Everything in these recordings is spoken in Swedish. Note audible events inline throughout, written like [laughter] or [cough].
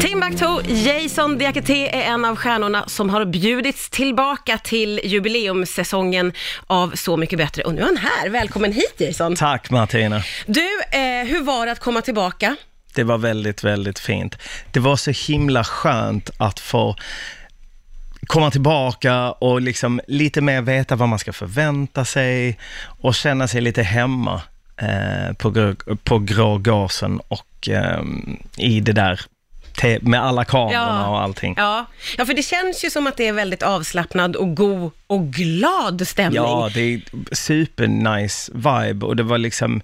Timbuktu, Jason Diakité är en av stjärnorna som har bjudits tillbaka till jubileumssäsongen av Så mycket bättre. Och nu är han här. Välkommen hit Jason. Tack Martina. Du, eh, hur var det att komma tillbaka? Det var väldigt, väldigt fint. Det var så himla skönt att få komma tillbaka och liksom lite mer veta vad man ska förvänta sig och känna sig lite hemma eh, på, på grå gasen och eh, i det där med alla kamerorna Ja. och allting. Ja. ja, för det känns ju som att det är väldigt avslappnad och god och glad stämning. Ja, det är super nice vibe och det var liksom,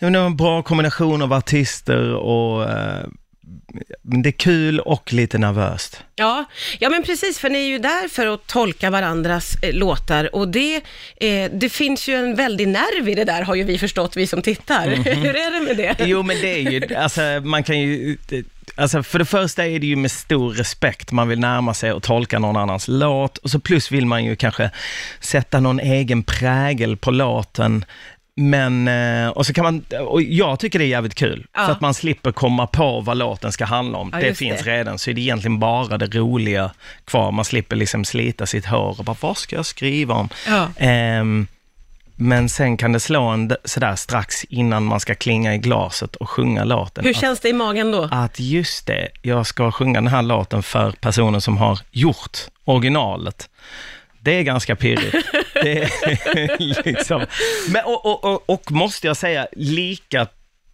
vet inte, en bra kombination av artister och eh, men det är kul och lite nervöst. Ja, ja men precis, för ni är ju där för att tolka varandras eh, låtar och det, eh, det finns ju en väldig nerv i det där, har ju vi förstått, vi som tittar. [laughs] Hur är det med det? Jo, men det är ju, alltså man kan ju, alltså för det första är det ju med stor respekt man vill närma sig och tolka någon annans låt och så plus vill man ju kanske sätta någon egen prägel på låten. Men, eh, och så kan man, och jag tycker det är jävligt kul, Ja. för att man slipper komma på vad låten ska handla om. Ja, det finns det. redan, så är det egentligen bara det roliga kvar. Man slipper liksom slita sitt hår och bara, vad ska jag skriva om? Ja. Ehm, men sen kan det slå en sådär strax innan man ska klinga i glaset och sjunga låten. Hur känns det i magen då? att just det, jag ska sjunga den här låten för personen som har gjort originalet. Det är ganska pirrigt. [laughs] Det är [laughs] liksom, men, och, och, och, och måste jag säga, lika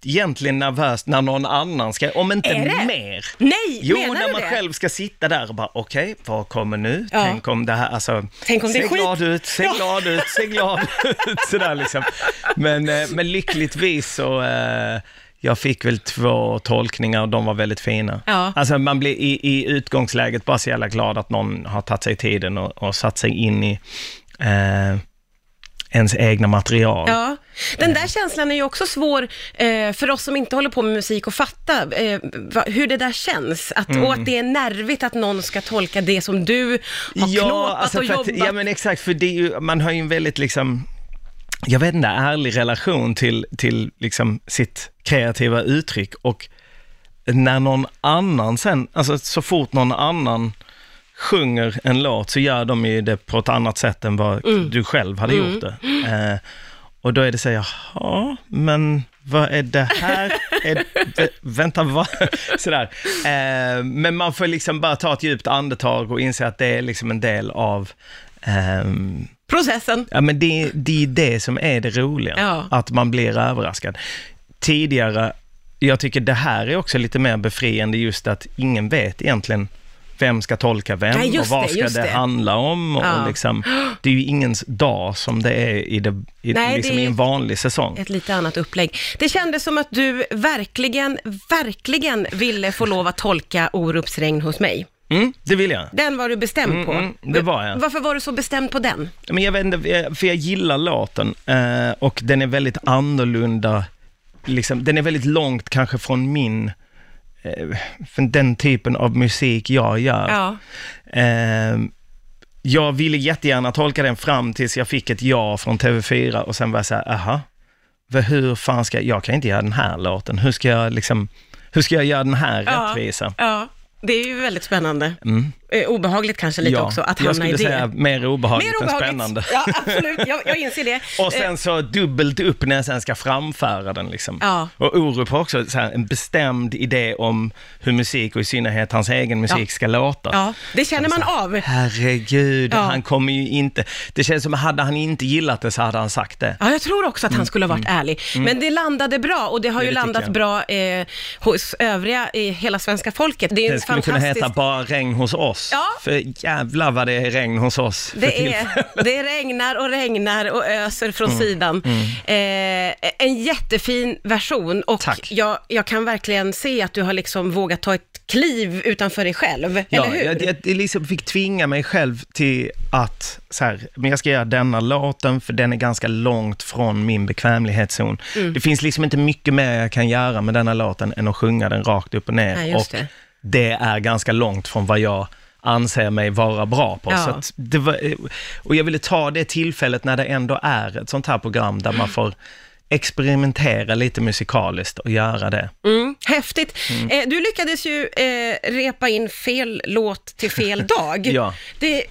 egentligen nervöst när någon annan ska, om inte Är det? mer. Nej, Jo, menar när man det? själv ska sitta där och bara, okej, vad kommer nu? Ja. Tänk om det här, alltså, Tänk om det se skit. glad ut, se Ja. glad ut, se glad ut, [laughs] sådär liksom. Men, eh, men lyckligtvis så, eh, jag fick väl två tolkningar och de var väldigt fina. Ja. Alltså man blir i, i utgångsläget bara så jävla glad att någon har tagit sig tiden och, och satt sig in i eh, ens egna material. Ja, den där känslan är ju också svår eh, för oss som inte håller på med musik att fatta eh, va, hur det där känns. Att, Mm. Och att det är nervigt att någon ska tolka det som du har knåpat alltså och för att, jobbat. ja men exakt, för det är ju, man har ju en väldigt liksom, jag vet inte, ärlig relation till, till liksom sitt kreativa uttryck och när någon annan sen, alltså så fort någon annan sjunger en låt så gör de ju det på ett annat sätt än vad Mm. du själv hade gjort det. Eh, och då är det så, jaha, men vad är det här? är, det, vänta, vad? [laughs] Sådär. Eh, men man får liksom bara ta ett djupt andetag och inse att det är liksom en del av ehm, Processen. Ja, men det, det är det som är det roliga, Ja. att man blir överraskad. Tidigare, jag tycker det här är också lite mer befriande just att ingen vet egentligen vem ska tolka vem just och vad ska det, det. handla om. Och Ja. liksom, det är ju ingens dag som det är i, det, i, Nej, liksom det är i en vanlig säsong. Ett lite annat upplägg. Det kändes som att du verkligen, verkligen ville få lov att tolka Orups regn hos mig. Mm, det vill jag. Den var du bestämd på. mm, det var jag. Varför var du så bestämd på den? Men jag vet inte, för jag gillar låten eh, och den är väldigt annorlunda. Liksom, den är väldigt långt kanske från min, eh, från den typen av musik jag gör. Ja. Eh, jag ville jättegärna tolka den fram tills jag fick ett ja från TV4 och sen var jag så här, aha, hur fan ska jag, jag kan inte göra den här låten, hur ska jag liksom, hur ska jag göra den här Ja. rättvisa? Ja, det är ju väldigt spännande. Mm. Eh, obehagligt kanske lite Ja, också att jag hamna i skulle det. säga mer obehagligt, Mer än obehagligt. spännande. Ja, absolut. Jag, jag inser det. [laughs] Och sen så dubbelt upp när jag sen ska framföra den liksom. Ja. Och Orup har också så här, en bestämd idé om hur musik och i synnerhet hans egen musik Ja. ska låta. Ja, det känner man av. Herregud, Ja. han kommer ju inte... Det känns som hade han inte gillat det så hade han sagt det. Ja, jag tror också att han skulle ha varit ärlig. Men det landade bra och det har Mm. Det ju landat jag. bra eh, hos övriga i hela svenska folket. Det är skulle kunna heta Bara regn hos oss. Ja. För jävlar vad det är regn hos oss. Det, är, [laughs] det regnar och regnar och öser från Mm. sidan. Eh, en jättefin version och Tack. jag, jag kan verkligen se att du har liksom vågat ta ett kliv utanför dig själv, Ja, eller hur? jag, jag, jag liksom fick tvinga mig själv till att, så här, men jag ska göra denna låten för den är ganska långt från min bekvämlighetszon. Mm. Det finns liksom inte mycket mer jag kan göra med denna låten än att sjunga den rakt upp och ner. Nej, just och det. Det är ganska långt från vad jag anser mig vara bra på. Ja. Så var, och jag ville ta det tillfället när det ändå är ett sånt här program där man får experimentera lite musikaliskt och göra det. Mm, häftigt. Eh, du lyckades ju eh, repa in fel låt till fel [laughs] dag. Ja. det,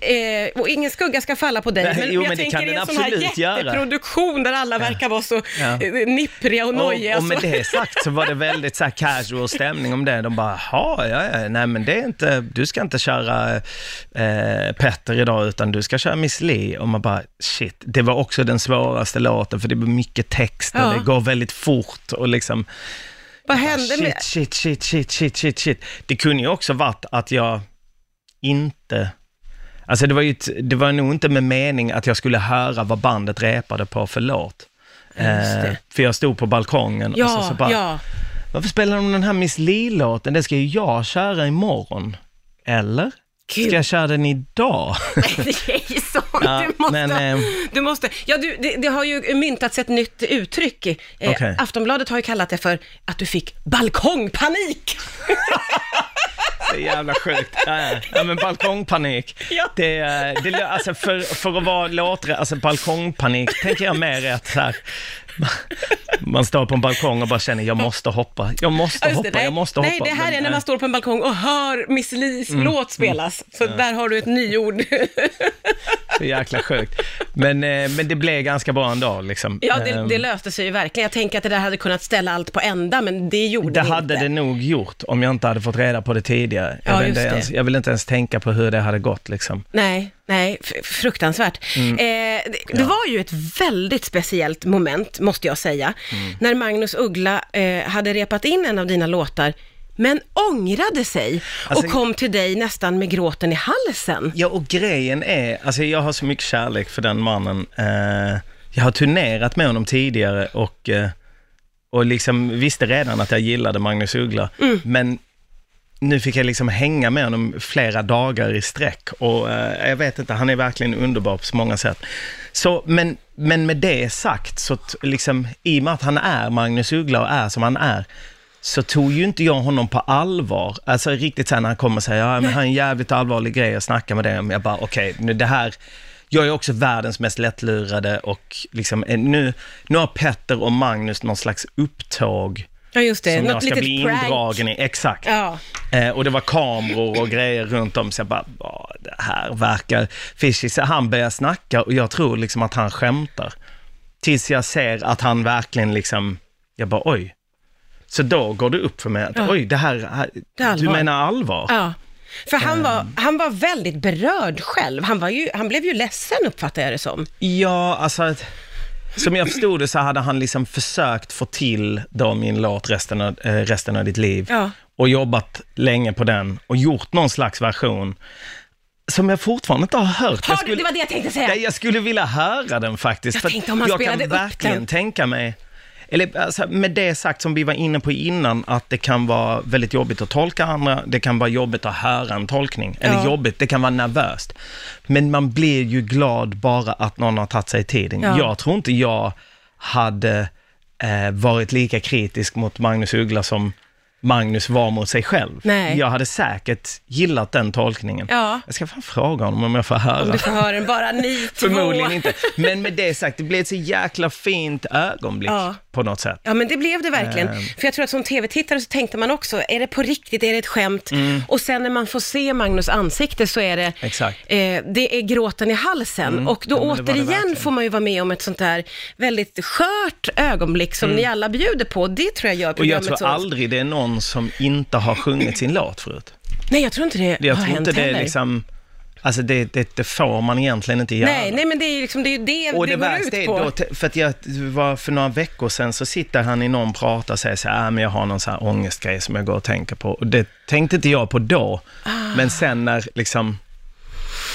eh, och ingen skugga ska falla på dig, Nej, men jo, jag men det tänker i en sån här absolut göra. jätteproduktion där alla verkar vara så Ja. eh, nippriga och nojiga. Och, och med det sagt så var det väldigt så casual stämning om det. De bara, jaha, ja, ja, nej men det är inte, du ska inte köra eh, Petter idag utan du ska köra Miss Li. Och man bara, shit, det var också den svåraste låten för det blir mycket text och Ja. det går väldigt fort och liksom, Vad hände med... shit, shit, shit, shit, shit, shit, shit. Det kunde ju också varit att jag inte, alltså det var ju, ett- det var nog inte med mening att jag skulle höra vad bandet repade på för låt. Eh, för jag stod på balkongen och så, Ja, så bara, ja. varför spelar de den här Miss Li-låten? Det ska ju jag köra imorgon. Eller? Gud. Ska jag köra den idag? [laughs] Så. Ja, du måste, men, eh, du måste, ja du, det, det har ju myntats ett nytt uttryck. Eh, Okej. Aftonbladet har ju kallat det för att du fick balkongpanik. [laughs] Det är jävla sjukt. Ja, ja. men balkongpanik. [laughs] Ja. Det, eh, det, alltså för, för att vara låtre, alltså balkongpanik, tänker jag mer att så här, man står på en balkong och bara känner, jag måste hoppa, jag måste hoppa. Nej, jag måste nej, hoppa. det här är när man står på en balkong och hör Miss Lis Mm, låt spelas. Så där har du ett nyord. [laughs] Är jäkla sjukt. Men, eh, men det blev ganska bra ändå liksom. ja, det, Ehm, det löste sig ju verkligen. Jag tänker att det där hade kunnat ställa allt på ända, men det gjorde Det det hade inte. det nog gjort om jag inte hade fått reda på det tidigare. Jag, Ja, vill, just inte ens, jag vill inte ens tänka på hur det hade gått liksom. Nej, nej, fruktansvärt. Mm. Eh, det, det var ju ett väldigt speciellt moment, måste jag säga, Mm. när Magnus Uggla eh, hade repat in en av dina låtar, men ångrade sig Alltså- och kom till dig nästan med gråten i halsen. Ja, och grejen är, alltså jag har så mycket kärlek för den mannen. Eh, jag har turnerat med honom tidigare och, eh, och liksom visste redan att jag gillade Magnus Uggla. Mm. Men nu fick jag liksom hänga med honom flera dagar i sträck och eh, jag vet inte, han är verkligen underbar på så många sätt. Så, men, men med det sagt, så liksom, i och med att han är Magnus Uggla och är som han är, så tog ju inte jag honom på allvar. Alltså riktigt sen när han kommer och säger, ja men han är en jävligt allvarlig grej att snacka med det om. Jag bara, okej, nu det här, jag är också världens mest lättlurade och liksom, eh, nu, nu har Petter och Magnus någon slags upptåg Ja, just det. som Något jag ska bli prank. indragen i. Exakt. Ja. Eh, och det var kameror och grejer runt om, så jag bara, "Ja, det här verkar fishy. Så han börjar snacka och jag tror liksom att han skämtar. Tills jag ser att han verkligen liksom, jag bara oj. Så då går det upp för mig att Ja. oj, det här, Det du menar allvar? Ja. För han var, Ehm. han var väldigt berörd själv. Han, var ju, han blev ju ledsen uppfattar jag det som. Ja, alltså, som jag förstod det så hade han liksom försökt få till då min låt resten av, eh, resten av ditt liv. Ja. och jobbat länge på den och gjort någon slags version som jag fortfarande inte har hört. Har jag du, skulle, det var det jag tänkte säga. jag skulle vilja höra den faktiskt. Jag tänkte om han jag spelade kan upp verkligen den. tänka mig, eller alltså, med det sagt som vi var inne på innan, att det kan vara väldigt jobbigt att tolka andra, det kan vara jobbigt att höra en tolkning, eller Ja. jobbigt, det kan vara nervöst. Men man blir ju glad bara att någon har tagit sig tiden. Ja. Jag tror inte jag hade eh, varit lika kritisk mot Magnus Uggla som Magnus var mot sig själv. Nej. Jag hade säkert gillat den tolkningen. Ja. Jag ska fan fråga honom om jag får höra. Om du får höra den, bara ni [laughs] två. Förmodligen inte. Men med det sagt, det blev ett så jäkla fint ögonblick Ja. på något sätt. Ja, men det blev det verkligen. Ehm. För jag tror att som tv-tittare så tänkte man också, är det på riktigt, är det ett skämt? Och sen när man får se Magnus ansikte så är det, Mm. Exakt. eh, det är gråten i halsen. Och då Ja, återigen får man ju vara med om ett sånt där väldigt skört ögonblick som ni alla bjuder på. Det tror jag gör Mm. Och jag programmet tror så... aldrig det är någon som inte har sjungit sin låt förut. Nej, jag tror inte det Jag har tror hänt inte det är heller. liksom, alltså det, det, det får man egentligen inte göra. Nej, nej, men det är ju liksom, det, är ju det Och det, det, går ut är på. då, t- för att jag var för några veckor sedan så sitter han i någon prata och säger så här, äh, men jag har någon så här ångestgrej som jag går och tänker på. Och det tänkte inte jag på då, Ah. men sen när liksom,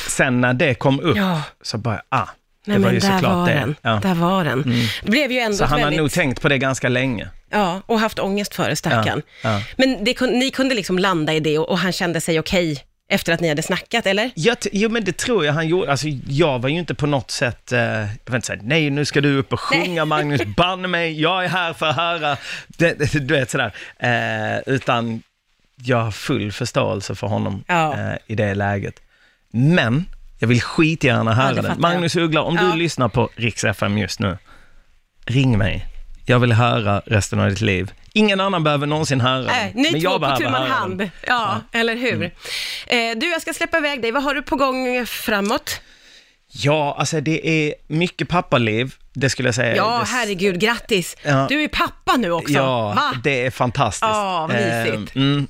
sen när det kom upp Ja. så bara, ah, det Nej, var men ju där såklart var det. den. Ja. Mm. Där var den. Det blev ju ändå Så han väldigt... har nog tänkt på det ganska länge. Ja, och haft ångest för det, stackarn. Ja, ja. Men det, ni kunde liksom landa i det och, och han kände sig okej efter att ni hade snackat, eller? Jag jo, men det tror jag han gjorde. Alltså, jag var ju inte på något sätt, eh, jag vill inte säga, nej, nu ska du upp och sjunga Magnus, [laughs] banne mig, jag är här för att höra, det, det, du vet sådär. Eh, utan jag har full förståelse för honom Ja. eh, i det läget. Men, jag vill skitgärna höra det den. Magnus Uggla, om Ja. du lyssnar på Rix FM just nu, ring mig. jag vill höra resten av ditt liv. Ingen annan behöver någonsin höra den, ni men två jag på tu man hand. den. Ja, eller hur? Mm. Eh, du, jag ska släppa iväg dig. Vad har du på gång framåt? Ja, alltså det är mycket pappaliv, det skulle jag säga. Ja, herregud, grattis. Ja. Du är pappa nu också. Ja, Va? det är fantastiskt. Ja, mysigt. Eh, mm,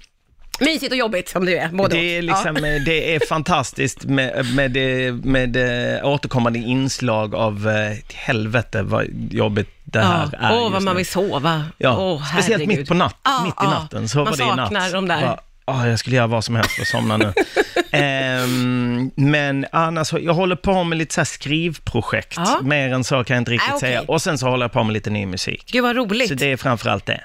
Mysigt och jobbigt som du är, både det, är liksom, ja. eh, det är [laughs] fantastiskt med, med, det, med eh, återkommande inslag av eh, helvete vad jobbigt det här Ja. är Åh, vad man vill sova. Ja, Åh, speciellt mitt på natt, Ja, mitt i natten. Så Man var det i natt. saknar de där. Bara, "Åh, jag skulle göra vad som helst för att somna nu. [laughs] Ehm, men annars, jag håller på med lite så skrivprojekt. Ja. Mer än så kan jag inte riktigt Ah, okej. säga. Och sen så håller jag på med lite ny musik. Gud vad roligt. Så det är framförallt det.